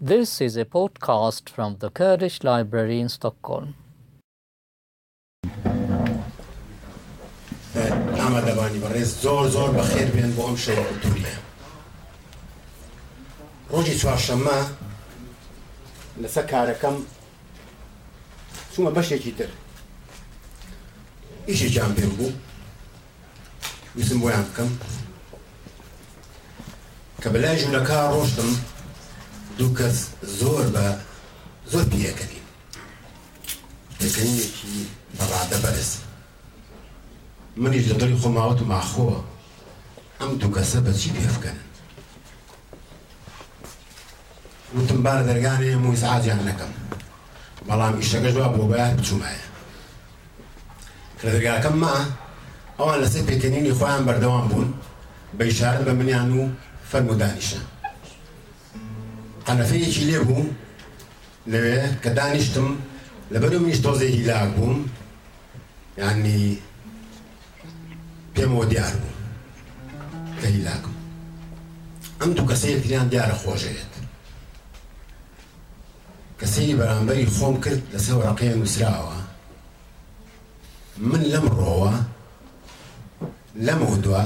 This is a podcast from the Kurdish library in Stockholm. ئامادەبانی بەڕێز زۆر زۆر بەخێر بێن بۆ ئەم شەوە کولتوریە ڕۆژی چوارشەممە لەسەر کارەکەم چوومە بەشێکی تر ئیشێکیان پێم بوو ویستم بۆیان بکەم کە بەلای ژوورەکە ڕۆشتم دوو کەس زۆر بە زۆر پیرەکەنین پێکەنینێکی بەڕادە بەرز منیش لە دڵی خۆماوەت ماخۆ ئەم دوو کەسە بەچی پێفکەن وتم بار دەرگانێ مویسعاجیان نەکەم بەڵام ئیشەکەش وا بۆ بەیان بچوومایە خێرگاکەم ما، ئەوان لەسەر پێکەنینی خۆیان بەردەوام بوون بە ئیشارەت بە منیان و فەرموو دانیشە. قەنەفەیەکی لێ بوو لەوێ کە دانیشتم، لەبەرو منیش تۆزێ هیلاک بووم، یانی پێمەوە دیار بوو کە هیلاکم. ئەم دوو کەسە یەکتریان دیارە خۆشەوێت. کە سەیری بەرامبەری خۆم کرد لەسەر وەرەقەیە نوسراوە من لەم ڕۆوە لەم ودوا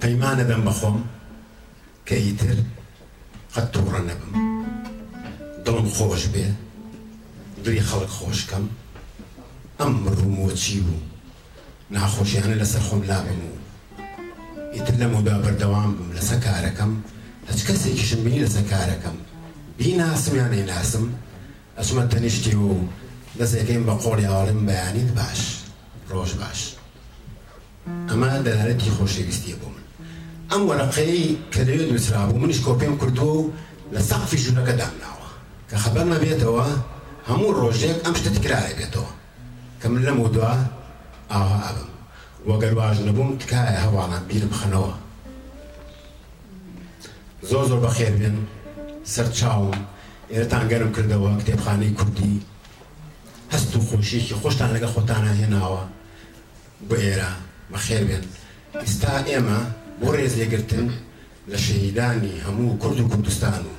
پەیمانە دەم بەخۆم کە ئیتر قەت توڕە نەبم دڵم خۆش بێ دڵی خەڵک خۆشکەم ئەم مڕومۆچی و ناخۆشیانە لەسەر خۆم لابەم و ئیتر لەمەودا بەردەوام بم لەسە کارەکەم، هەچ کەسێکیشم بینی لەسە کارەکەم بیناسم یان نەیناسم ئەچمە تەنیشتیەوە و دەسێکەیم بە قۆڵیا و ئەڵێم بەیانیت باش ڕۆژ باش. ئەمە دەلالەتی خۆشەویستیە بۆ من. ئەم وەرەقەیەی کە لەوێ نوسرابوو منیش کۆپێم کردووە و لە سەقفی ژوورەکە دامناوە کە خەبەرمە بێتەوە هەموو ڕۆژێک ئەم شتە تکرارەبێتەوە. کە من لەمەو دوا ئاوا ئەبم وە گەر واش نەبووم تکایە هەواڵان بیرم خەنەوە زۆر زۆر بەخێر بێن سەر چاوم ئێرەتان گەرم کردەوە کتێبخانەی کوردی هەست و خۆشیەکی خۆشتان لەگە خۆتانا هێناوە بۆ ئێرە بەخێر بێن ئیستا ئێمە بۆ ڕێز لێگرتن لە شەهیدانی هەموو کورد و کوردستان و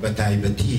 بە تایبەتی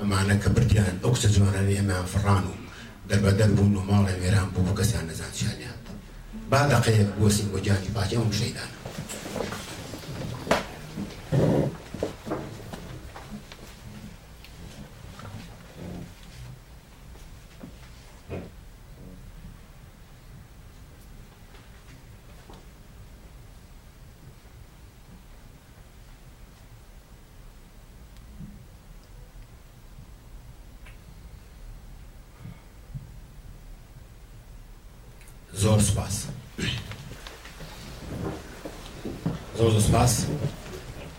ئەمانە کە بردیان ئەو کچە جوانانەی ئێمەیان فڕان و دەربەدەر بوون و ماڵیان وێران بوو و کەسیان نەزان چیانیان دا. با دەقەیەک بوەستین بۆ گیانی پاکی ئەم شەهیدانە. زۆر سپاس زۆر زۆر سپاس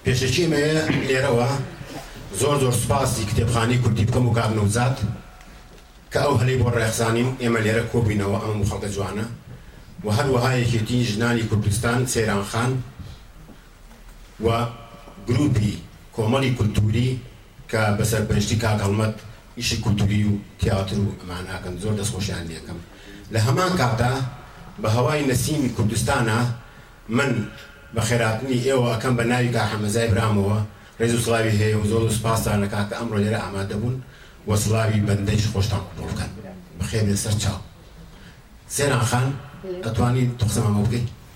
پێشەکی مێ لێرەوە زۆر زۆر سپاسی کتێبخانی کوردی بکەم و کار نەوزات کە ئەو هەلی بۆ ڕێخزانین ئێمە لێرە کۆبینەوە ئەم خەڵکە جوانە و هەروەها یەکێتی ژنانی کوردستان سەیران خان و گروپی کۆمەڵی کولتوری کە بە سەرپەرشتی کاک هەڵمەت ئیشی کولتوری و تیاتر و ئەمان ئەکەن زۆر دەست خۆشیان لێ ئەکەم لە هەمان کاتدا بە هەوای نەسیمی کوردستانا من بە خێراتنی ئێوە ئەکەم بە ناوی کاک حەمەزای برامەوە ڕێز و سڵاوی هەیە و زۆر سوپاستان ئەکا کە ئەمڕۆ لێرە ئامادە بوون و سڵاوی بەندەیش خۆشتان قبوڵ کەن بخێ بێ سەر چاو سێران خان ئەتوانی تو قسەمان بۆ بکەی؟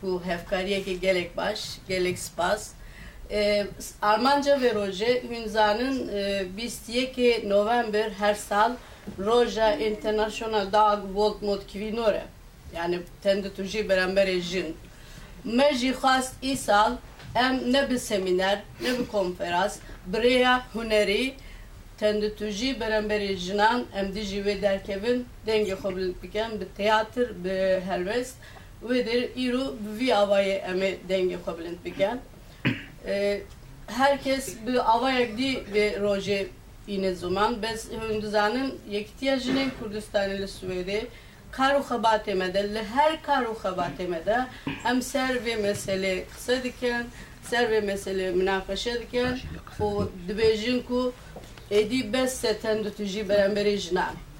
بو هەڤکاریەێ گەلێک باش گەلێک سپاس ئامانجە ڤێ رۆژێ هوین زانن بیست یەکێ نۆڤەمبر هەر ساڵ رۆژە ئینتەرناشۆنال داگ وۆڵد مۆد کڤینۆرە یانێ تەندتوژی بەرامبەرێ ژن مە ژی خواست ئی ساڵ ئەم نە ب سەمینار نە ب کۆنفراس برێە هونەری تەندتوژی بەرامبەرێ ژنان ئەم دژی وێ دەرکەڤن دەنگێ خۆ بلند بکەن ب تیاتر ب هەلوێست وێدر ئیرو بڤی ئاوایێ ئەمێ دەنگێ خوە بلند بکە هەر کەس ب ئاوایەک دی بێ رۆژێ ئینە زومان بەس هوین دزانن یەکتیە ژنێن کوردستانی لە سوێدێ قار و خەباتێ مەدە لە هەر کار و خەباتێ مەدە ئەم سەر ڤێ مەسەلێ قسە دکەن سەر ڤێ مەسەلێ مناقەشە دکەن و دبێژن کو ئێدی بەسە تەند و تژی بەرامبەرێ ژنان.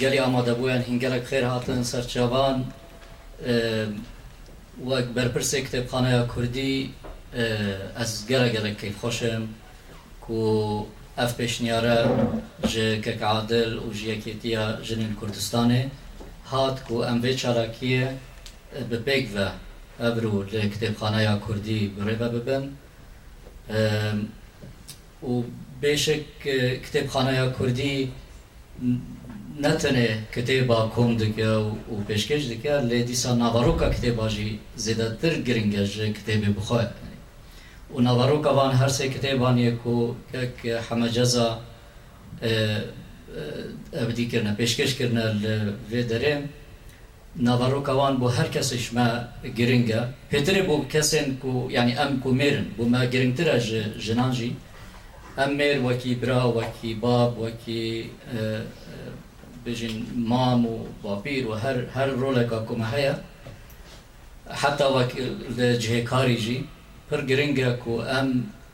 گەلی ئامادەبوویان هین گەلەک خێر هاتن سەر چاڤان وەک بەرپرسێ کتێبخانەیا کوردی ئەز گەلە گەلەک کەیف خوەشم کو ئەف پێشنیارە ژ کەک عادل و ژ یەکێتیا ژنین کوردستانێ هات کو ئەم ڤێ چالاکیە بپێک ڤە ئەڤرو لە کتێبخانەیا کوردی بڕێڤە ببن. و بێشک کتێبخانەیا کوردی نە تەنێ کتێبا کۆن دکە و پێشکێش دکە لێ دیسا ناڤەڕۆکا کتێبا ژی زێدە تر گرنگە ژ کتێبێ بخوە و ناڤەڕۆکا ڤان هەر سێ کتێبان یێ کو کە ک حەمە جەزا ئەڤدی کرنە پێشکێش کرنە لە ڤێ دەرێ ناڤەڕۆک ئەوان بۆ هەر کەسیش مە گرنگە پێترێ بۆ کەسێن کو یانی ئەم کو مێرن بۆ مە گرنگترە ژ ژنان ژی ئەم مێر وەکی برا وەکی باب وەکی بژین مام و باپیر و هەر هەر ڕۆلەکا کو مە هەیە حەتا وەک لە جهێ کاری ژی پر گرنگە کو ئەم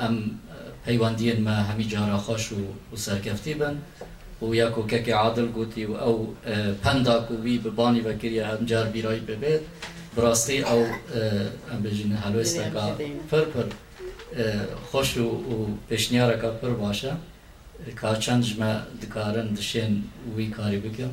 ئەم پەیوەندییەنمە هەمی جارا خوەش و سەرکەفتی بن و یە کو کەکێ عادل گوتی و ئەو پەندا کو وی بە بانی وە کریە هەم جار بیرای ببێت بڕاستی ئەو ئەم بێژینە هەلوێستەکە پر پر خوەش و پێشنیارەکە پر باشە کە چەند ژمە دکارن دشێن وی کاری بکەن.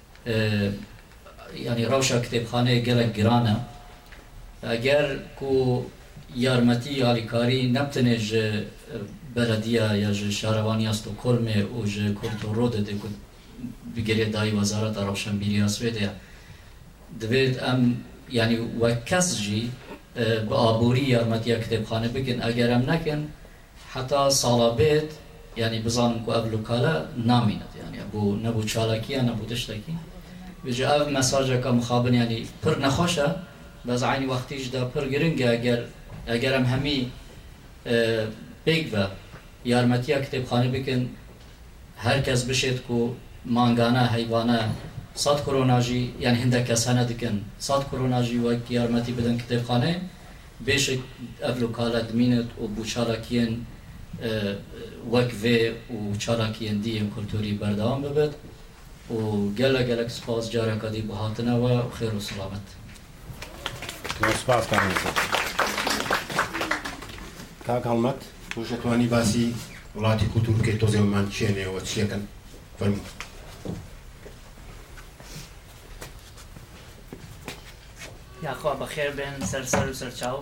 یانی ڕەوشە کتێبخانەیە گەلەک گرانە ئەگەر کو یارمەتی ئالیکاری نەبتنێ ژە بەلەدیە یا ژە شارەوانیا ستۆکۆلمێ و ژە کولتوڕۆدێ کو بگرێ دای وەزارەتە ڕەوشەنبیریا سوێدێە دبێت ئەم یانی وەک کەس ژی بە ئابووری یارمەتیا کتێبخانە بکن ئەگەر ئەم نەکن حەتا ساڵا بێت یانی بزانم کو ئەڤ لوکالە نامینت یانی ئەبو نەبو چالاکیە نەبو دشتەکی بجە ئەڤ مەساجە کە مخابن یانی پر نەخۆشە بەس عەین وەختیش دا پر گرنگە گەر ئەگەرم هەمی بیگ ڤە یارمەتیە کتێبخانە بکن هەر کەس بشێت کو مانگانە هەیڤانە سەد کرۆناژی یانی هندەک کەس هەنە دکن سەد کرۆناژی وەک یارمەتی بدن کتێبخانەێ. بێشک ئەڤ لوکالە دمینت و بو چالاکیێن وەک ڤێ و چالاکیێن دیێن کولتوری بەردەوام ببت و گەلە گەلەک سپاس جارێکا دی بو هاتنە وە و خێر و سڵامەت. زۆر سوپاس کاک نەزیف. کاک هەڵمەت تۆش ئەتوانی باسی وڵاتی کولتوور بکەی تۆزێ ومان کێنێ و چیەکەن. فەرموو. یاخوا بەخێر بێن سەر سەر و سەرچاو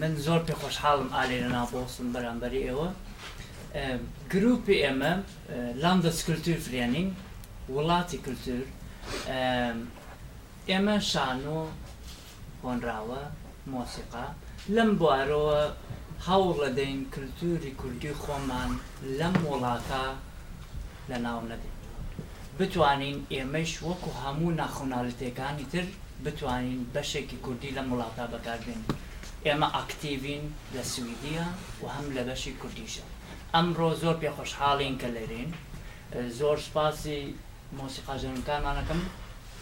من زۆر پێ خۆشحاڵم ئالێ لە ناوبۆسم بەرامبەری ئێوە گروپی ئێمە لاندە سکلتور فرێنین وڵاتی کللتور ئێمە شانۆ هۆنراوە، مۆسیقا، لەم بوارەوە هەوڵەدەین کلتوری کوردی خۆمان لەم وڵاتە لەناو نەبەین و بتوانین ئێمەیش وەکو هەموو ناخونالتێکانی تر بتوانین بەشێکی کوردی لەم وڵاتە بەکاربێنین ئێمە ئاکتیڤین لە سویدیە و هەم لە بەشی کوردیشە ئەمڕۆ زۆر پێ خۆشحاڵین کە لێرەین زۆر سوپاسی مۆسیقا ژەنەکانمان ئەکەم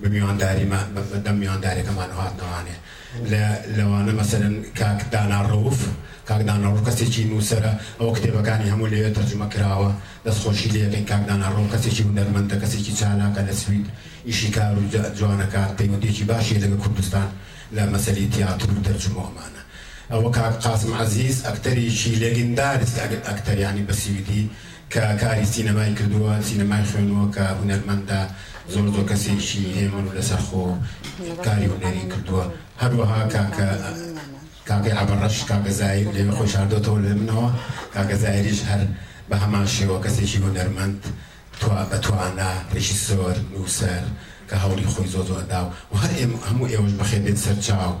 بە میوانداری ما بەدەم میواندارێکەمان و هاتنەوانێ لە لەوانە مەسەلەن کاک دانا ڕەوف کاک دانا ڕەوف کەسێکی نووسەرە ئەوە کتێبەکانی هەموو لەوێ تەرجومە کراوە دەست خۆشی لێ یەکەین کاک دانا ڕەوف کەسێکی هونەرمەندە کەسێکی چالاکە لە سوید ئیشی کار و جوانەکە پەیوەندیەکی باشی لەگەڵ کوردستان لە مەسەلی تیاتر و تەرجومە و ئەمانە ئەوە کاک قاسم عەزیز ئەکتەرێکی لێگندار ئەکتەر یانی بە سویدی کە کاری سینەمای کردووە، سینەمای خوێندووە، کە هونەرمەندە زۆر زۆر کەسێکی هێمن و لەسەرخۆ کاری هونەری کردووە، هەروەها کاکە کاکەی عەبە ڕەش کاکە زایر لێرە خۆی شاردۆتەوە لە منەوە، کاکە زایریش هەر بە هەمان شێوە کەسێکی هونەرمەند توا بە توانا ڕێژیسۆر نووسەر کە هەوڵی خۆی زۆر زۆر داوە و هەر ئێمە هەموو ئێوەش بەخێر بێن سەرچاو.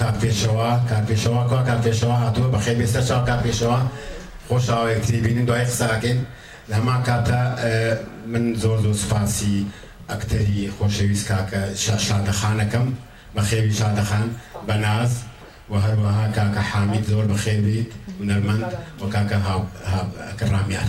کاک پێشەوا کاک پێشەوا کوا کاک پێشەوا هاتووە بەخێر بێی سەر چاو کاک پێشەوا خۆشەاوە یەکتری بینین دوای قسە ئەکەین لە هەمان کاتدا من زۆر زۆر سوپاسی ئەکتەری خۆشەویست کاک شادە خان ئەکەم بەخێربی شادە خان بە ناز وە هەروەها کاکە حامید زۆر بەخێر بیت هونەرمەند وە کاکە هاو هاو کە ڕامیار.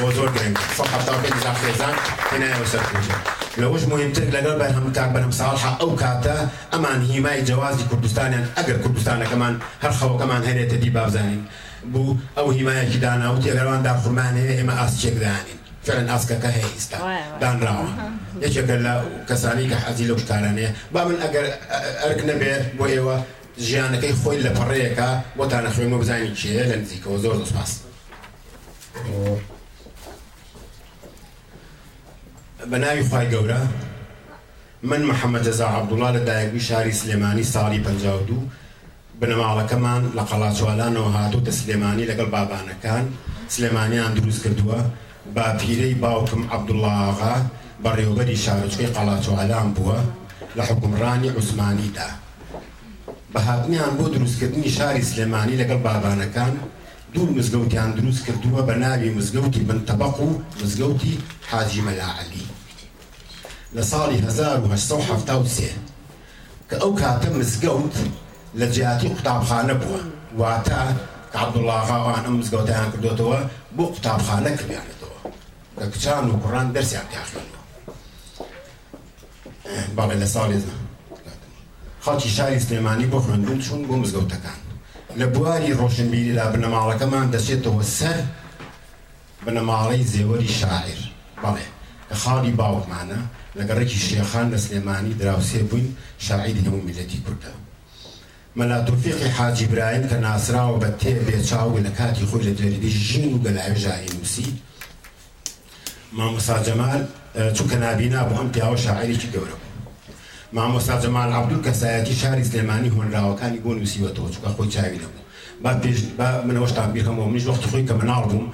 بۆ زۆر گرنگە سەد حەفتا و پێنج هەزار خێزان هێنایەوە سەر پروژە لەوەش موهیمتر لەگەڵ بەرهەم کاک بەرهەم ساڵحە ئەو کاتە ئەمان هیمای جەوازی کوردستانیان ئەگەر کوردستانەکەمان هەر خەوەکەمان هەرێتە دی بابزانین بوو ئەو هیمایەکی داناوتی ئەگەر ئەوان دارخورمایان هەیە ئێمە ئاسکێک دایانین فعلا ئاسکەکە هەیە ئیستا دانراوە یەکێکە لە کەسانی کە حەزی لەو شکارانەیە با من ئەگەر ئەرک نەبێ بۆ ئێوە ژیانەکەی خۆی لە پەڕەیەکە بۆتانە خوێنمە بزانین کێیە لە نزیکەوە زۆر زۆر سپاس. بە ناوی خوای گەورە من محمد جزا عبداللە لە دایکبوی شاری سلێمانی ساڵی پەنجا و دوو بنەماڵەکەمان لە قەڵاچوالانەوە هاتوتە سلێمانی لەگەڵ بابانەکان سلێمانیان دروست کردووە باپیرەی باوکم عبداللە ئاغا بەڕێوبەری شارۆچکەی قەڵاچوالان بووە لە حکومڕانی عوسمانیدا بە هاتنیان بۆ دروستکردنی شاری سلێمانی لەگەڵ بابانەکان دوو مزگەوتیان دروست کردووە بە ناوی مزگەوتی بن تەبەق و مزگەوتی حاجی مەلا عەلی لە ساڵی هەزار و هەشت سەد و حەفتا و سێ کە ئەو کاتە مزگەوت لە جیاتی قوتابخانە بووە واتە کە عەبدوڵاغا ئەوان ئەم مزگەوتەیان کردۆتەوە بۆ قوتابخانە کردیانەتەوە کە کچان و کوڕان دەرسیان تیا خوێنوە بەڵێ لە ساڵی هەزار و نۆ سەد و حەفتا و پێنج خەڵکی شاری سلێمانی بۆ خوێندن چوون بۆ مزگەوتەکان لە بواری ڕۆشنبیریدا بنەماڵەکەمان دەچێتەوە سەر بنەماڵەی زێوەری شاعیر بەڵێ کە خاڵی باوکمانە لە گەڕەکی شێخان لە سلێمانی دراوسێ بووین شاعیری هەموو میللەتی کوردە مەلا تۆفیقی حاجی برایم کە ناسراوە بە تێ بێچاو و لە کاتی خۆی لە جەریدەی ژین و گەلاوێژ ئاینووسی مامۆستا جەمال چونکە نابینا بوو ئەم پیاوە شاعیرێکی گەورە بوو مامۆستا جەمال عەبدول کەسایەتی شاری سلێمانی هۆنراوەکانی بۆ نووسیوەتەوە چونکە خۆی چاوی نەبوو با پێش با من ئەوەشتان بیخەمەوە منیش وەختی خۆی کە مناڵ بووم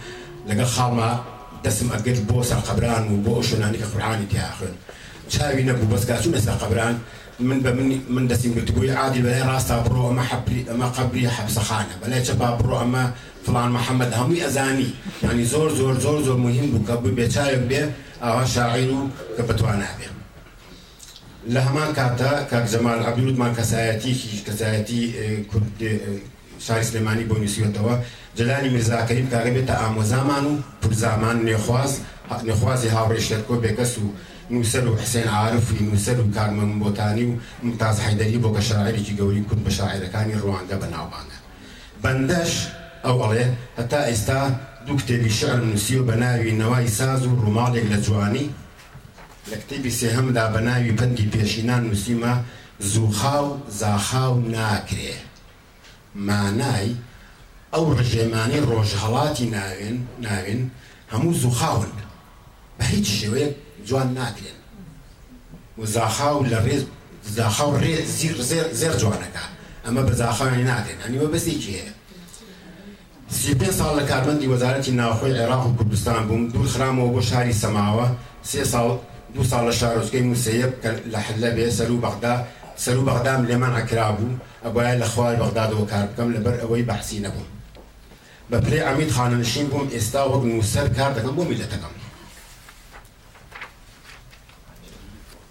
لەگەڵ خاڵما دەسم ئەگرت بۆ سەر قەبران و بۆ ئەو شوێنانی کە قورعانی تیا خوێن چاوی نەبوو بەس کاچوونە سەر قەبران من بە من من دەستیم گرتبووی عادی بەلای ڕاستا بڕۆ ئەمە حەبری ئەمە قەبری حەبسەخانە بەلای چەپا بڕۆ ئەمە فڵان محمد هەمووی ئەزانی یانی زۆر زۆر زۆر زۆر موهیم بوو کە ببێ چاوێک بێ ئاوا شاعیر و کە بەتوانا بێ لە هەمان کاتدا کاک جەمال عەبدی وتمان کەسایەتیەکی کەسایەتی کورد شاری سلێمانی بۆ نووسیوەتەوە جەلالی میرزا کەریم کاکە بێتە ئامۆزامان و پورزامان نوێخواز نوێخوازی هاوڕێ شێرکۆ بێکەس و نووسەر و حسێن عارفی نووسەر و کاک مەمون بۆتانی و ممتاز حەیدەری بۆ کە شاعیرێکی گەورەی کورد بە شاعیرەکانی ڕوانگە بەناوبانگە بەندەش ئەو ئەڵێ، هەتا ئیستا دوو کتێبی شعرم نووسیوە بە ناوی نەوای ساز و ڕووماڵێک لە جوانی، لە کتێبی سێهەمدا بە ناوی پەندی پێشینان نووسیومە، زووخاو زاخاو ناکرێ. مانای ئەو ڕژێمانەی ڕۆژهەڵاتی ناوین، هەموو زووخاون. بە هیچ شێوەیەک جوان ناکرێن و زاخاو لە ڕێز زاخاو ڕێ زیق زێر زێر جوانەکا ئەمە بە زاخاوێ ناکرێن ئەنی مەبەستێکی هەیە سی و پێنج ساڵ لە کارمەندی وەزارەتی ناوخۆی عێراق و کوردستان بووم دوور خرامەوە بۆ شاری سەماوە سێ ساڵ دوو ساڵ لە شارۆچکەی موسەیەب کە لە حەلەبێ سەروو بەغدا سەروو بەغدام لێ مەنع کرابوو ئەبایە لە خوار بەغدادەوە کار بکەم لەبەر ئەوەی بەعسی نەبووم بە پلەی عەمید خانەنشین بووم، ئێستا وەک نووسەر کار دەکەم بۆ میللەتەکەم.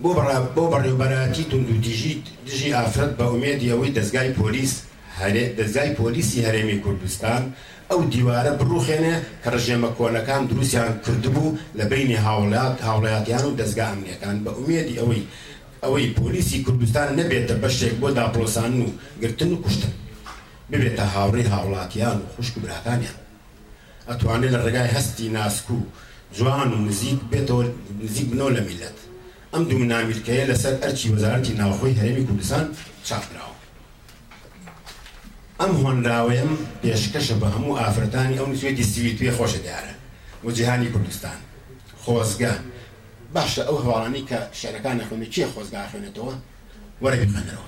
بۆ بۆ بەڕێوبەرایەتی توندوتیژی دژی ئافرەت بە ئومێدی ئەوەی دەزگای پۆلیس هەرێ دەزگای پۆلیسی هەرێمی کوردستان ئەو دیوارە بڕوخێنێ کە ڕژێمە کۆنەکان دروستیان کردبوو لە بەینی هاوڵات هاوڵاتیان و دەزگا ئەمنیەکان بە ئومێدی ئەوەی ئەوەی پۆلیسی کوردستان نەبێتە بەشێک بۆ داپڵۆساندن و گرتن و کوشتن. ببێتە هاوڕێی هاوڵاتیان و خوشک و براکانیان ئەتوانێت لە ڕێگای هەستی ناسک و جوان و نزیک بێتەوە نزیک بنەوە لە میللەت ئەم دوو نامیلکەیە لەسەر ئەرکی وەزارەتی ناوخۆی هەرێمی کوردستان چاپ کراوە ئەم هۆنراوەیەم پێشکەشە بە هەموو ئافرەتانی ئەو نسوێتی سوید پێ خۆشە دیارە و جیهانی کوردستان خۆزگە باشە ئەو هەواڵانەی کە شعرەکان ئەخوێنێت کێ خۆزگە ئەخوێنێتەوە وەرە بیخوێنەرەوە.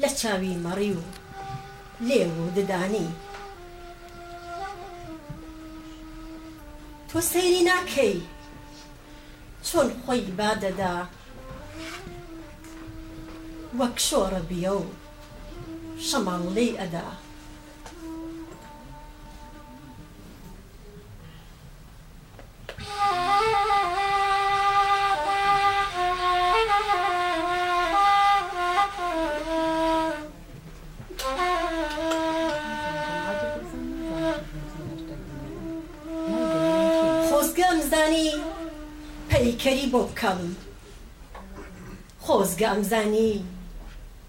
لە چاوی مەڕی و لێو و ددانی تۆ سەیری ناکەی چۆن خۆی با دەدا وەک شۆڕە بیە و شەماڵ لێی ئەدا خۆزگە ئەمزانی پەیکەری بۆ بکەم خۆزگە ئەمزانی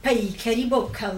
پەیکەری بۆ بکەم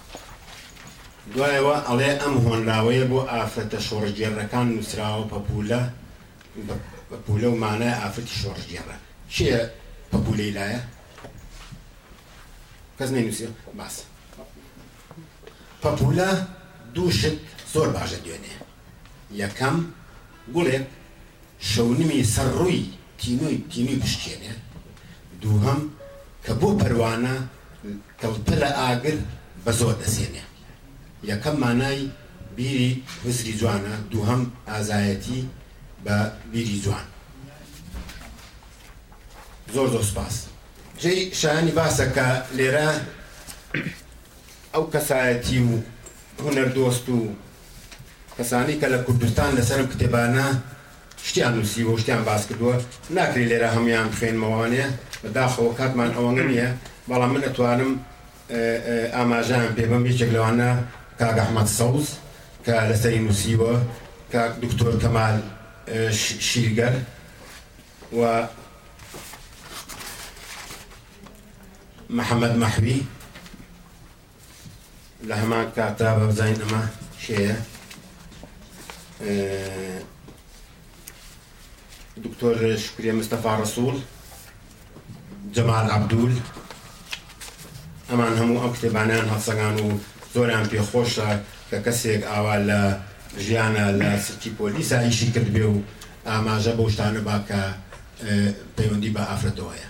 دوایەوە ئەڵێ ئەم هۆنراوەیە بۆ ئافرەتە شۆڕشگێڕەکان نووسراوە پەپوولە پەپوولە و مانای ئافرەتی شۆڕشگێڕە کێ پەپوولەی لایە؟ کەس نەینووسیوە؟ باسە پەپوولە دوو شت زۆر باش دەدوێنێ یەکەم گوڵێک شەونمی سەر ڕووی تینووی تینووی بشکێنێ دووهەم کە بۆ پەروانە کەوتنە ئاگر بە زۆر دەسێنێ. یەکەم مانای بیری هزری جوانە، دووهەم ئازایەتی بە بیری جوان. زۆر زۆر سوپاس. جێی شایانی باسە کە لێرە ئەو کەسایەتی و هونەردۆست و کەسانەی کە لە کوردستان لەسەر ئەم کتێبانە شتیان نوسیوە و شتیان باس کردوە ناکرێ لێرە هەمویان بخوێنمەوە وانیە؟ بەداخەوە کاتمان ئەوەنە نیە بەڵام من ئەتوانم ئاماژەیان پێ بەم یەکێک لەوانە کاک ئەحمەد سەوز کە لەسەری نوسیوە کاک دکتۆر کەمال شیرگەر و محمد مەحوی لە هەمان کاتدا با بزانین ئەمە کێیە؟ دکتۆر شکریە مستەفا ڕەسوڵ، جەمال عەبدول، ئەمان هەموو ئەو کتێبانیان هەڵسەنگان و زۆریان پێخۆشە کە کەسێک ئاوا لە ژیانە لە سکی پۆلیسا ئیشی کردبێ و ئاماژە بەو شتانە با کە پەیوەندی بە ئافرەتەوە هەیە.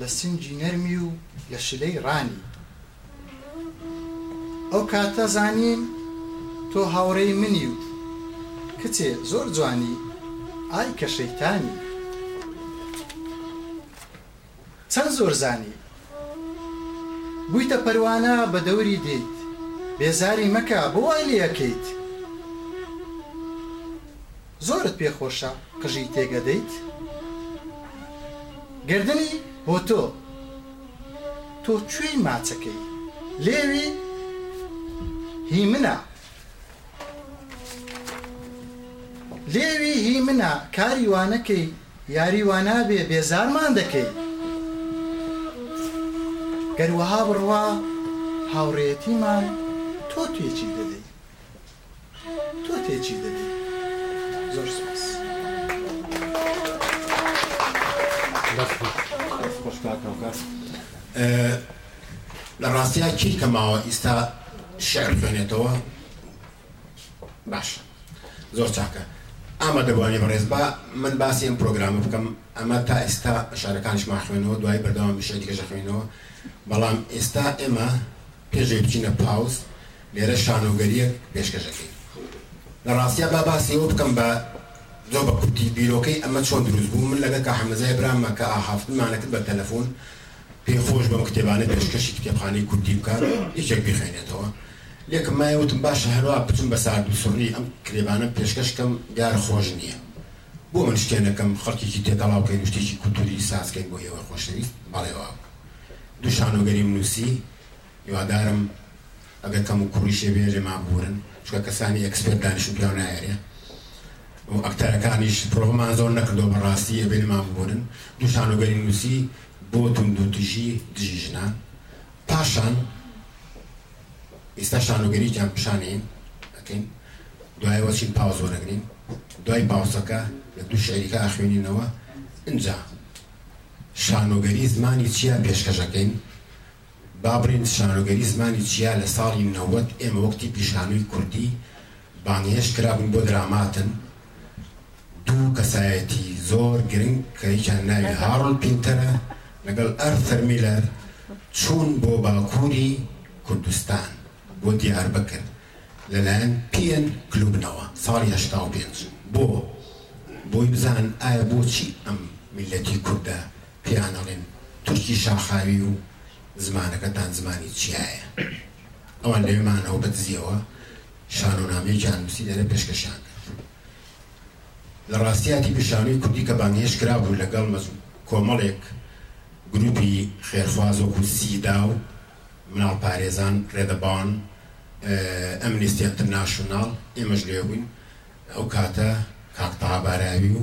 لە سنگی نەرمی و لە شلەی ڕانی ئەو کاتە زانیم تۆ هاوڕێی منی و کچێ زۆر جوانی ئای کە شەیتانی چەند زۆر زانی بوویتە پەروانە بە دەوری دێیت بێزاری مەکە بۆ وای لێ ئەکەیت؟ زۆرت پێ خۆشە قژی تێک ئەدەیت گەردنی هۆتۆ تۆ کوێی ماچەکەی لێوی هی منە لێوی هی منە کاری وانەکەی یاری وانابێ بێزارمان دەکەی گەر وەها بڕوا هاوڕێیەتیمان تۆ تێکی دەدەی تۆ تێچی دەبی زۆر سپاس. دەست خۆش کاک هاوکار. لە ڕاستیا کێی کە ماوە ئیستا شعر بخوێنێتەوە باشە زۆر چاکە ئامادەبوانی بەڕێز با من باسی ئەم پرۆگرامە بکەم ئەمە تا ئیستا شعرەکانیشمان خوێنەوە دوای بەردەوام شعری کەش دەخوێنەوە بەڵام ئیستا ئێمە پێش ئەوەی بچینە پاوز لێرە شانۆگەریەک پێشکەش ئەکەی لە ڕاستیا با باسی ئەوە بکەم بە زۆر بە کورتی بیرۆکەی ئەمە چۆن دروست بوو من لەگەڵ کاک حەمەزای برامە کە ئاهافتنمانە کرد بە تەلەفون پێی خۆش بەم کتێبانە پێشکەشی کتێبخانەی کوردی بکات یەکێک بیخوێنێتەوە لێکم مایە وتم باشە هەروا بچم بە سارد و سڕی ئەم کتێبانە پێشکەش کەم دیار خۆش نییە بۆ من شتێ نەکەم خەڵکێکی تێکەڵاو کەین و شتێکی کولتوری ساز کەین بۆ ئێوەی خۆشەویست بەڵێ وابوو دوو شانۆگەریم نووسی هیوادارم ئەگەر کەم و کوڕیش هەبێ لێ ماببورن چونکە کەسانی ئێکسپێرت دانیشتن پیاو نایەرێ و ئەکتەرەکانیش پرۆڤەمان زۆر نەکردوە بەڕاستی ئەبێ لێ ماببورن دوو شانۆگەری نوسی بۆ توندوتژی دژی ژنان پاشان ئیستا شانۆگەری گیان پیشانین ئەکەین دوای وەچین پاوز وەرەگرین دوای پاوسەکە لە دوو شعریکە ئاخوێنینەوە ئنجا شانۆگەری زمانی چیا پێشکەش ئەکەین با بڵێین شانۆگەری زمانی چیا لە ساڵی نەوەد ئێمە وەک تیپی شانۆی کوردی بانگهێشت کرابووین بۆ دراماتن دوو کەسایەتی زۆر گرنگ کە یەکیان ناوی هارۆلد پینتەرە لەگەڵ ئەرثەر میلەر چوون بۆ باکووری کوردستان بۆ دیاربەکر لەلایەن پی ئێن کلوبنەوە ساڵی هەشتا و پێنج بۆ بۆی بزانن ئایا بۆچی ئەم میللەتی کوردە پێیان ئەڵێن تورکی شاخاوی و زمانەکەتان زمانی چیایە؟ ئەوان لەوێ مانەوە بە دزیەوە شانۆنامەیەکیان نووسی لەوێ پێشکەشیان کرد. لە ڕاستیا تیپی شانۆی کوردی کە بانگهێشت کرابوو لە گەڵ کۆمەڵێک گرووپی خێرخواز وەکوو سیداو، مناڵ پارێزان، ڕێدە بان، ئەمنیستی ئەنترناشوناڵ ئێمەش لەوێ بووین ئەو کاتە کاک تەها باراوی و،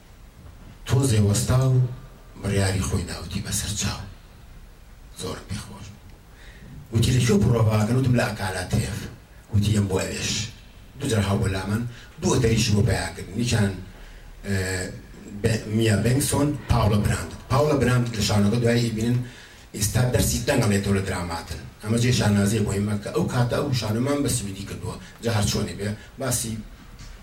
تۆزێ وەستا و بڕیاری خۆی داوتی بەسەر چاو زۆرم پێ خۆش بوو وتی لە کوێ پڕۆڤە ئەکەن وتم لە ئەکالا تێر وتی یەم بۆ ئەوێش دوو جار هاوبۆ لامان دوو ئۆتەلیشی بۆ پەیا کردم یەکیان بە میا بێنگسۆن پاوڵە براندت پاوڵە براندت لە شانۆکە دوای ئیبینن ئیستا دەرسی دەنگ ئەڵێتەوە لە دراماتن ئەمە جێ شانازیە بۆ ئیمە کە ئەو کاتە ئەو شانۆمان بە سویدی کردووە جا هەرچۆنێ بێ باسی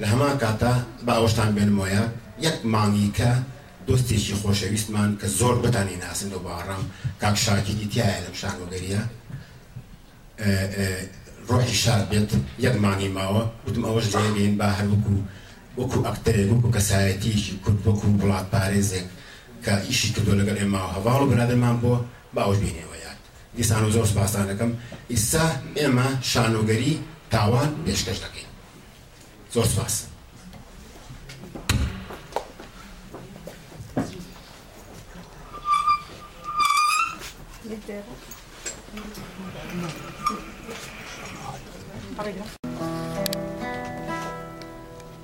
لە هەمان کاتدا با ئەوەشتان بێنمەوە یاد، یەک مانگیکە دۆستێکی خۆشەویستمان کە زۆر بتانی ناسن و باوەڕام کاک شاکیری تیایە لەم شانۆگەرییە، ڕۆحی شاد بێت، یەک مانگی ماوە، گوتم ئەوەش لێ بێین با هەر وەکوو وەکوو ئەکتەرێک، وەکوو کەسایەتییەکی کورد، وەکوو وڵاتپارێزێک کە ئیشی کردووە لەگەڵ ئێمە و هەڤاڵ و برادەرمان بووە، با ئەوەش بێنینەوە یاد. دیسان و زۆر سوپاستان ئەکەم. ئیستا ئێمە شانۆگەری تاوان پێشکەش دەکەین. زۆر سپاس.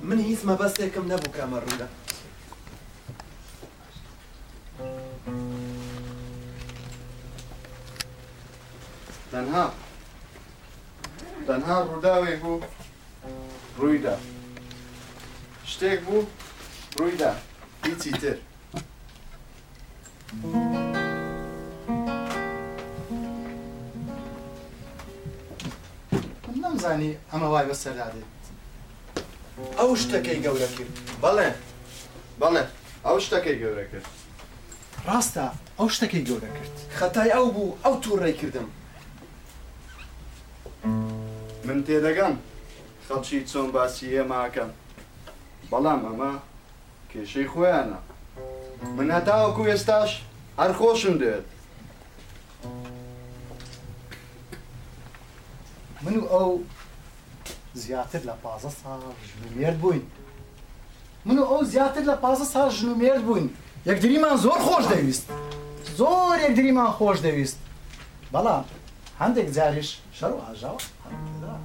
من هیچ مەبەستێکم نەبوو کە مەڕوودە. تەنها تەنها ڕووداوێک بوو ڕوویدا. شتێک بوو ڕوویدا هیچی تر. نەمزانی ئەمە وای بەسەردا دێت ئەو شتەکەی گەورە کرد بەڵێ بەڵێ ئەو شتەکەی گەورە کرد ڕاستە ئەو شتەکەی گەورە کرد خەتای ئەو بوو ئەو تووڕێ کردم من تێدەگەم خەڵکی چۆن باسی ئێمە ئەکەن بەڵام ئەمە کێشەی خۆیانە من هەتاوەکو ئێستاش هەر خۆشم دێت من و ئەو زیاتر لە پازە ساڵ ژمێرد بووین من و ئەو زیاتر لە پازدە ساڵ ژن و مێرد بووین، یەکتریمان زۆر خۆش دەویست، زۆر یەکتریمان خۆش دەویست، بەڵام هەندێک جاریش شەر و ئاژاوە هەڵم دەدا.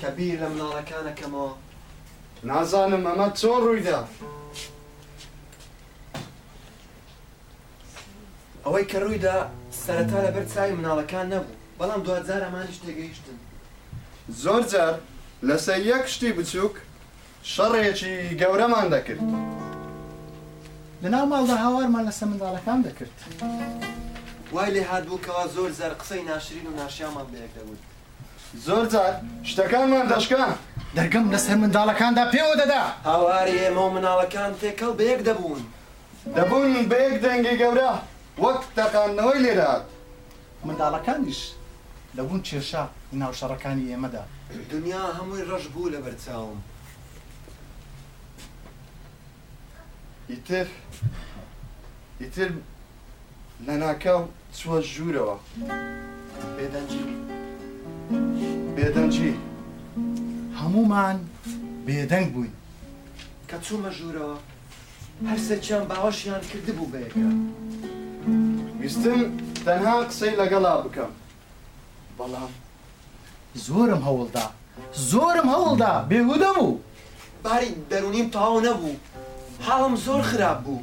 کە بیر لە مناڵەکان ئەکەمەوە. نازانم ئەمە چۆن ڕووی دا. ئەوەی کە ڕووی دا سەرەتا لە بەر چاوی مناڵەکان نەبوو، بەڵام دواجار ئەمانیش تێگەیشتن. زۆر جار لە سەر یەک شتی بچووک شەڕێکی گەورەمان دەکرد. لە ناو ماڵدا هاوارمان لە سەر منداڵەکان دەکرد. وای لێ هاتبوو کەوا زۆر جار قسەی ناشرین و ناشیاومان بە یەک دەگوت. زۆر جار شتەکانمان دەشکاند. دەرگەم لە سەر منداڵەکاندا پێوە دەدا. هاواری ئێمە و مناڵەکان تێکەڵ بە یەک دەبوون. دەبوون بە یەک دەنگی گەورە وەک تەقاندنەوەی لێ دەهات. منداڵەکانیش لە بوون کێشە لەناو شەڕەکانی ئێمەدا. دنیا هەمووی ڕەش بوو لەبەر چاوم. ئیتر ئیتر لەناکاو چووە ژوورەوە. بێدەنگی بێدەنگی هەموومان بێدەنگ بووین. کە چوومە ژوورەوە. هەر سەرکیان باوەشیان کردبوو بە یەکە. ویستم تەنها قسەی لەگەڵا بکەم بەڵام. زۆرم هەوڵدا زۆرم هەوڵدا بێهودە بوو. باری دەرونیم تەواو نەبوو حاڵم زۆر خراپ بوو.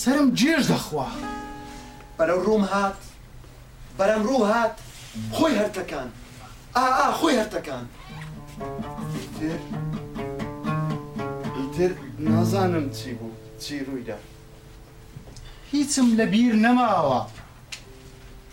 سەرم جێژ دەخوا بەرەو ڕووم هات بەرەم ڕوو هات خۆی هەر تەکان ئا ئا خۆی هەر تەکان ئیتر ئیتر نازانم چی بوو چی ڕووی دا هیچم لە بیر نەماوە.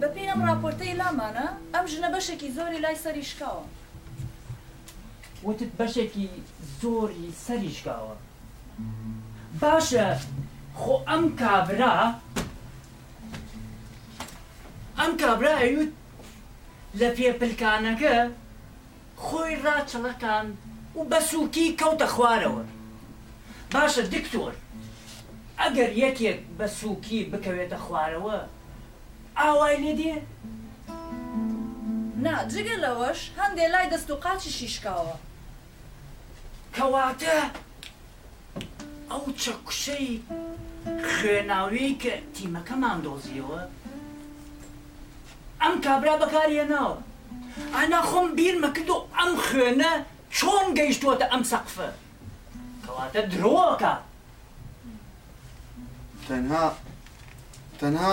بەپێی ئەم ڕاپۆرتەی لامانە ئەم ژنە بەشێکی زۆری لای سەری شکاوە. وتت بەشێکی زۆری سەری شکاوە. باشە خۆ ئەم کابرا ئەم کابرا ئەیوت لە پێ پلکانەکە خۆی ڕاچڵەکاند و بە سووکی کەوتە خوارەوە. باشە دکتۆر ئەگەر یەکێک بە سووکی بکەوێتە خوارەوە ئاوای لێ دێ؟ نا، جگە لەوەش هەندێ لای دەست و قاچیشی شکاوە. کەواتە ئەو چەکوشەی خوێناویەی کە تیمەکەمان دۆزیەوە ئەم کابرا بەکاری هێناوە ئانا خۆم بیرمە کردو ئەم خوێنە چۆن گەیشتووەتە ئەم سەقفە کەواتە درۆکە تەنها تەنها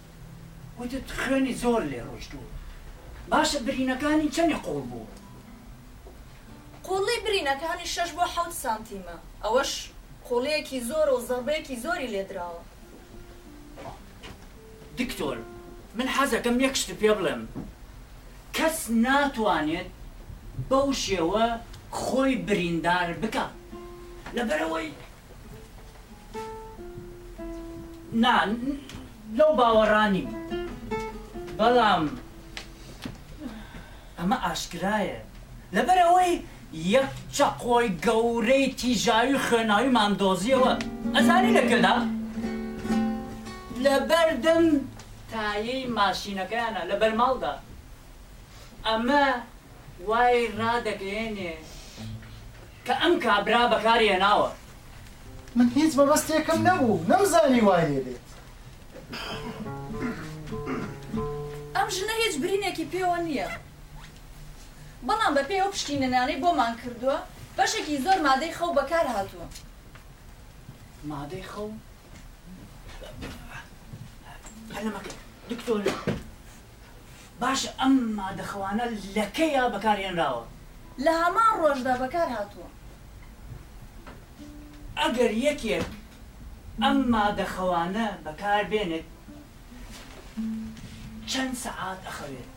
گوتت خوێنی زۆر لێ ڕۆیشتووە باشە برینەکانی چەنی قوڵ بووە؟ قوڵی برینەکانی شەش بۆ حەوت سانتیمە ئەوەش قوڵیەکی زۆرە و زەڕبەیەکی زۆری لێ دراوە. دکتۆر من حەزەکەم یەک شت پێ بڵێم کەس ناتوانێت بەو شێوە خۆی بریندار بکات لەبەرئەوەی نا لەو باوەڕا نیم بەڵام ئەمە ئاشکرایە لەبەرئەوەی یەک چەقۆی گەورەی تیژایی و خوێناویمان دۆزیەوە ئەزانی لە کوێدا لەبەردەم تایەی ماشینەکەیانە لە بەرماڵدا ئەمە وای ڕادەگەیەنێ کە ئەم کابرا بەکاری هێناوە. من هیچ مەبەستێکم نەبوو نەمزانی وای لێ بێت. ئەم ژنە هیچ برینێکی پێوە نییە بەڵام بەپێی ئەو پشکینەنانەی بۆمان کردووە بەشێکی زۆر مادەی خەو بەکار هاتووە. مادەی خەو؟ قەلەمەکەت دکتۆر. باشە ئەم مادەخەوانە لە کەیا بەکار هێنراوە؟ لە هەمان ڕۆژدا بەکار هاتووە. ئەگەر یەکێک ئەم مادەخەوانە بەکار بێنێت چەند سەعات ئەخەوێت؟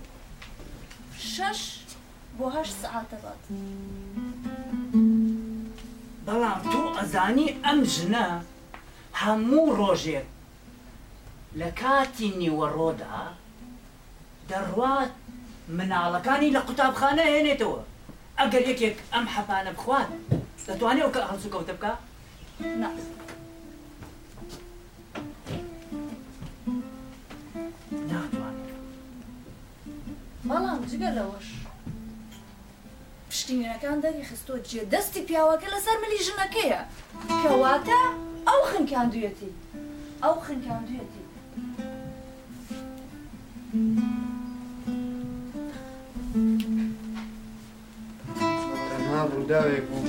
شەش بۆ هەشت سەعات دەبات. بەڵام تۆ ئەزانی ئەم ژنە هەموو ڕۆژێک لە کاتی نیوەڕۆدا دەڕوات مناڵەکانی لە قوتابخانە ئەهێنێتەوە، ئەگەر یەکێک ئەم حەپانە بخوات دەتوانێ ئەو هەڵسوکەوتە بکا؟ نا. ناتوانێ. بەڵام جگە لەوەش. پشکنینەکان دەریخستووە جێ دەستی پیاوەکە لەسەر ملی ژنەکەیە، کەواتە ئەو خنکاندوویەتی، ئەو خنکاندوویەتی. ئەمە تەنها ڕووداوێک بوو.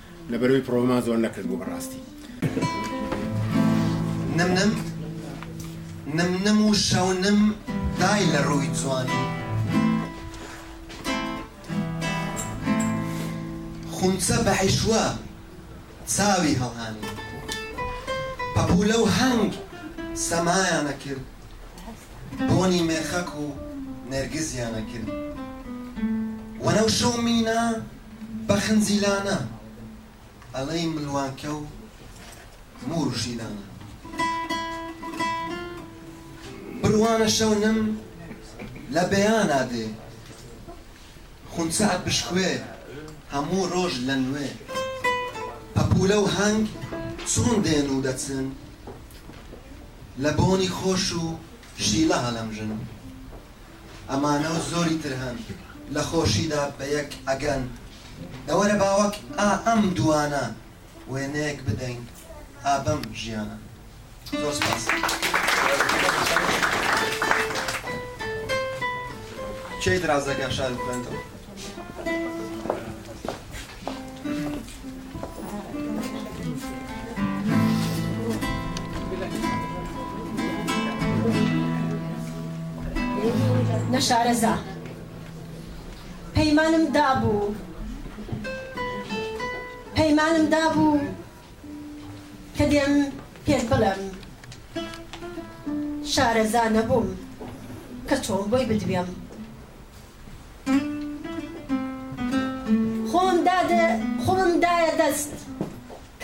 لەبەرەوەی پڕۆڤمان زۆر نەکرد بوو بەڕاستی. نمنم و شەونم دای لە ڕووی جوانی خونچە بە حیشوە چاوی هەڵهانی پەپوولە و هەنگ سەمایانە کرد بۆنی مێخەک و نەرگزیانە کرد وەنەوشە و مینا بە خنجیلانە ئەڵێی ملوانکە و موور و شیلانە بڕوانە شەونم لە بەیانا دێ خونچە ئەپشکوێ هەموو ڕۆژ لە نوێ پەپوولە و هەنگ چۆن دێن و دەچن لە بۆنی خۆش و شیلە هەڵەمژن ئەمانە و زۆری تر هەن لە خۆشیدا بە یەک ئەگەن دە وەرە با وەک ئا ئەم دووانە وێنەیەک بدەین ئا بەم ژیانە زۆر سپاس. کێی درازەکە شاردبێنتەوە؟ نەشارەزا پەیمانم دابوو پەیمانم دابوو کە دێم پێت بڵم شارەزا نەبووم کە چۆن بۆی بدوێم خۆمم دادە خۆمم دایە دەست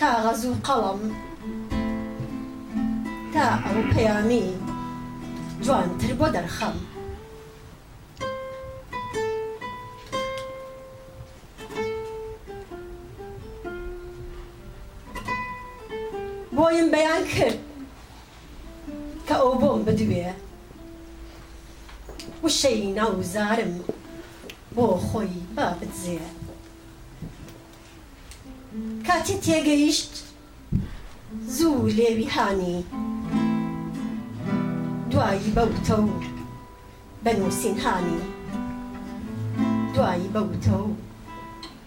کاغەز و قەڵەم تا ئەو پەیامی جوانتر بۆ دەرخەم بۆیم بەیان کرد. کە ئەوبۆم بدوێ وشەی ناو زارم بۆ خۆی با بدزێ کاتی تێگەیشت زوو لێوی هانی دوای بە وتە و بە نووسین هانی دوای بە وتە و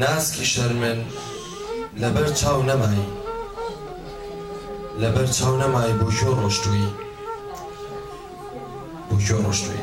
ناسکی شەرمن لەبەر چاو نەمای لەبەر چاو نەمای بۆ کوێ ڕۆشتووی بۆ کوێ ڕۆشتووی.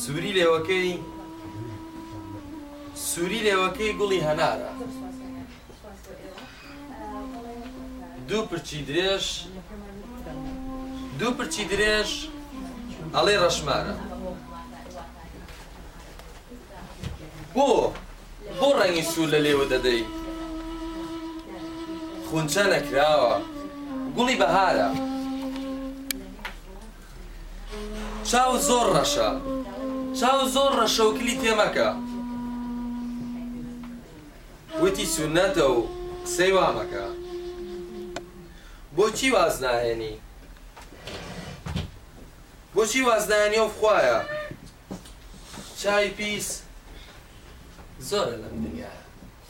سوری لێوەکەی سوری لێوەکەی گوڵی هەنارە دوو پرچی درێژ دوو پرچی درێژ ئەڵێ ڕەشمارە بۆ بۆ ڕەنگی سوور لە لێوە دەدەی خونچە نەکراوە گوڵی بەهارە چاو زۆر ڕەشە چاو زۆر ڕەشە و کلی تێ مەکە وتی سونەتە و قسەی وا مەکە بۆچی واز ناهێنی بۆچی واز ناهێنی و خوایە چای پیس زۆرە لەم دنیاە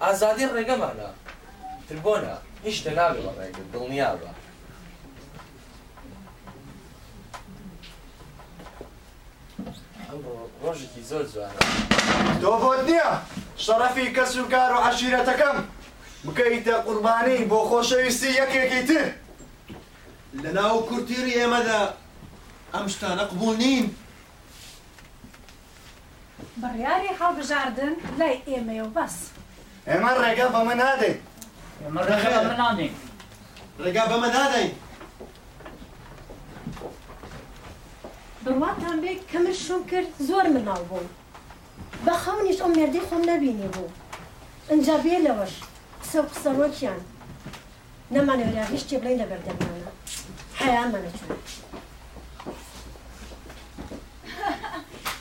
ئازادی ڕێگەمانە تر بۆ نا. هیچ شتە نابێ بە ڕای من دڵنیابە. ئەمڕۆ ڕۆژێکی زۆر جوانە. تۆ بۆت نییە شەڕەفی کەس و کار و عەشیرەتەکەم بکەیتە قوربانی بۆ خۆشەویستی یەکێکی تر. لە ناو کولتووری ئێمەدا ئەم شتانە قبووڵ نین. بڕیاری هەڵبژاردن لای ئێمەیە و بەس. ئێمە ڕێگە بەمە نادەین. ئێمە ڕێگە بەمە نادەین. ڕێگا بەمە نادەین. بڕواتان بێ کە من شووم کرد زۆر مناڵ بووم بە خەونیش ئەو مێردەی خۆم نەبینیبوو ئنجا بێ لەوەش قسە و قسەڕۆکیان نەمانەوێرا هیچ شتێ بڵێین لە بەردەمیاندا حەیامانە چوو.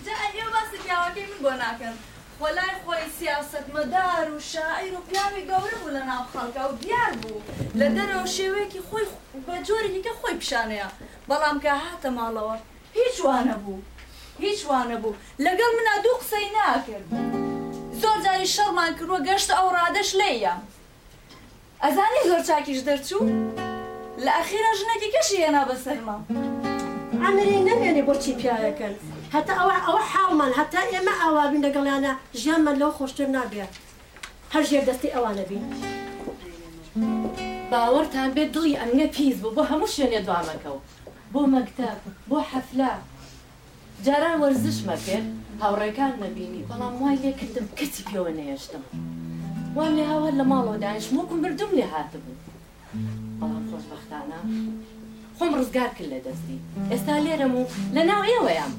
جا ئەی ئێوە باسی پیاوەکەی من بۆ ناکەن خۆ لای خۆی سیاسەتمەدار و شاعیر و پیاوی گەورە بوو لە ناو خەڵکا و دیار بوو لە دەرەوە شێوەیەکی خۆی بە جۆرێکی کە خۆی پیشانەیا بەڵام کە هاتە ماڵەوە هیچ وا نەبوو هیچ وا نەبوو لەگەڵ منا دوو قسەی ناکرد زۆر جاری شەڕمان کردووە گەشتە ئەو ڕادەش لێیە ئەزانی زۆر چاکیش دەرچوو لە ئەخیرا ژنەکیکەشی هێنا بە سەرما. عەمری نەمێنێ بۆ چی پیاەکەن هەتا ئەوە ئەوە حاڵمان هەتا ئێمە ئاوابین لەگەڵیانە ژیانمان لەوە خۆشتر نابێ هەر ژێر دەستی ئەوانە بین باوەڕتان بێ دڵی ئەمنە پیس بوو بۆ هەموو شوێنێ دوامەکەوت بۆ مەکتەب بۆ حەفلە جاران وەرزشمە کرد هاوڕێکانمە بینی بەڵام وای لێ کردم کەچی پێوە نەهێشتم وام لێ هاو هەر لە ماڵەوە دانیشم وەکو مردووم لێ هاتبوو بەڵام خۆشبەختانە خۆم ڕزگار کرد لە دەستی ئێستا لێرەم و لە ناو ئێوەیام.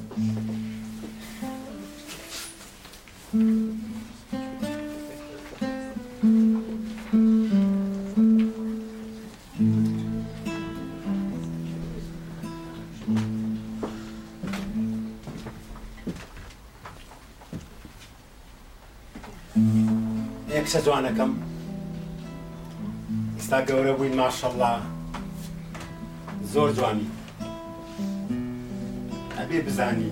کچە جوانەکەم ئستا گەورە بووین ماشەڵڵا زۆر جوانی ئەبێ بزانی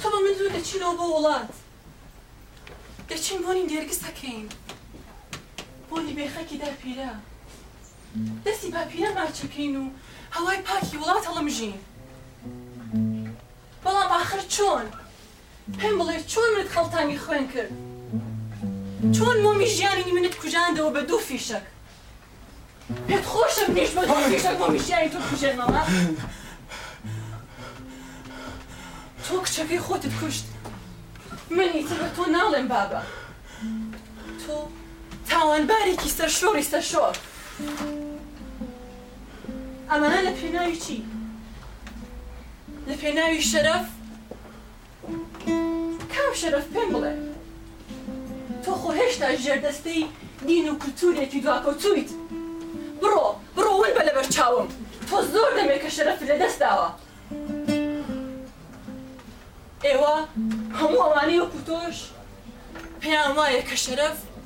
تۆ من تۆ دەچینەوە بۆ وڵات دەچین بۆنی نێرگس ئەکەین بۆنی بێخەکی داپیرە دەستی باپیرە ماچەکەین و هەوای پاکی وڵات هەڵمژین بەڵام ئاخر چۆن پێم بڵێ چۆن منت خەڵتانی خوێن کرد چۆن مۆمی ژیانی منت کوژاندەوە بە دوو فیشەک پێت خۆشە منیش بۆ تۆ کێشە بۆ میشیانی تۆ بکوژێنمەوە؟ تۆ کچەکەی خۆتت کوشت من ئیتر بە تۆ ناڵێم بابە تۆ تاوانبارێکی سەرشۆڕی سەرشۆڕ ئەمانە لە پێناوی چی؟ لە پێناوی شەرەف؟ کاک شەرەف پێم بڵێ تۆ خۆ هێشتا ژێر دەستەی دین و کلتورێکی دواکەوتوویت بڕۆ بڕۆ ون بە لەبەر چاوم تۆ زۆر دەمێ کە شەرەفت لە دەست داوە ئێوە هەموو ئەوانەی وەکو تۆش پێیان وایە کە شەرەف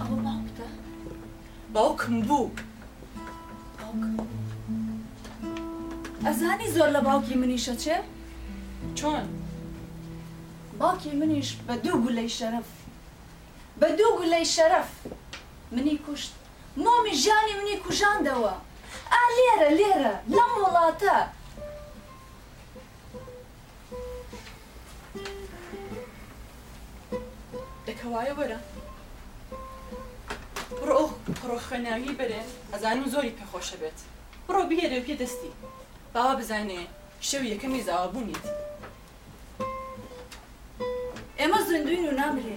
ئەوە باوکتە؟ باوکم بوو. باوکم بوو. ئەزانی زۆر لە باوکی منیش ئەچێ؟ چۆن؟ باوکی منیش بە دوو گولەی شەرەف، بە دوو گولەی شەرەف منی کوشت. مۆمی ژیانی منی کوژاندەوە. ئا لێرە، لێرە لەم وڵاتە. دەکەوایە وەرە بڕۆ ئەو پڕۆ خوێناویی بەرێ ئەزانم زۆری پێ خۆشە بێت بڕۆ بهێنە پێ دەستی با وا بزانێ شەوی یەکەمی زاوابوونیت ئێمە زیندووین و نامرێ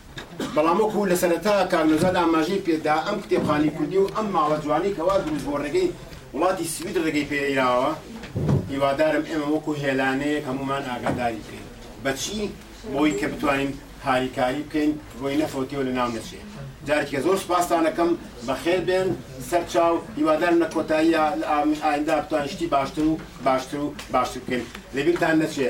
بەڵام وەکو لە سەرەتا کاک نەوزاد ئاماژەی پێدا ئەم کتێبخانەی کوردی و ئەم ماڵە جوانەی کە وا دروست بۆ ڕێگەی وڵاتی سوید ڕێگەی پێیراوە هیوادارم ئێمە وەکو هێلانەیەک هەموومان ئاگاداری بکەین بەچی بۆی کە بتوانین هاریکاری بکەین بۆی نەفەوتێ و لە ناو نەچێ جارێکە زۆر سپاستانەکەم بەخێر بێن سەر چاو هیوادارم لە کۆتاییە لە ئایندا بتوان شتی باشتر و باشتر و باشتر بکەین لەبیرتان نەچێ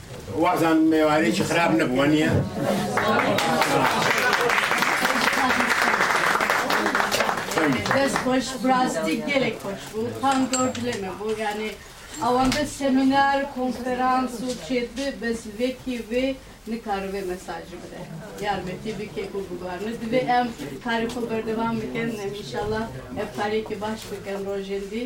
وازان مێوارێکی خراپ نەبووە نییە؟ دەست خۆش بڕاستی گەلێک خۆش بوو خان گەور دلێمە بۆ یانێ ئەوەندە سەمینار کۆنفرانس و چێت بێ بەس وێکی وێ نکاربێ مەساج بدە یارمەتی بکێک و بگوارنە دبێ ئەم کاری خۆ بەردەوام بکەن نەمیشەڵە ئەفکارێکی باش بکەن ڕۆژێندی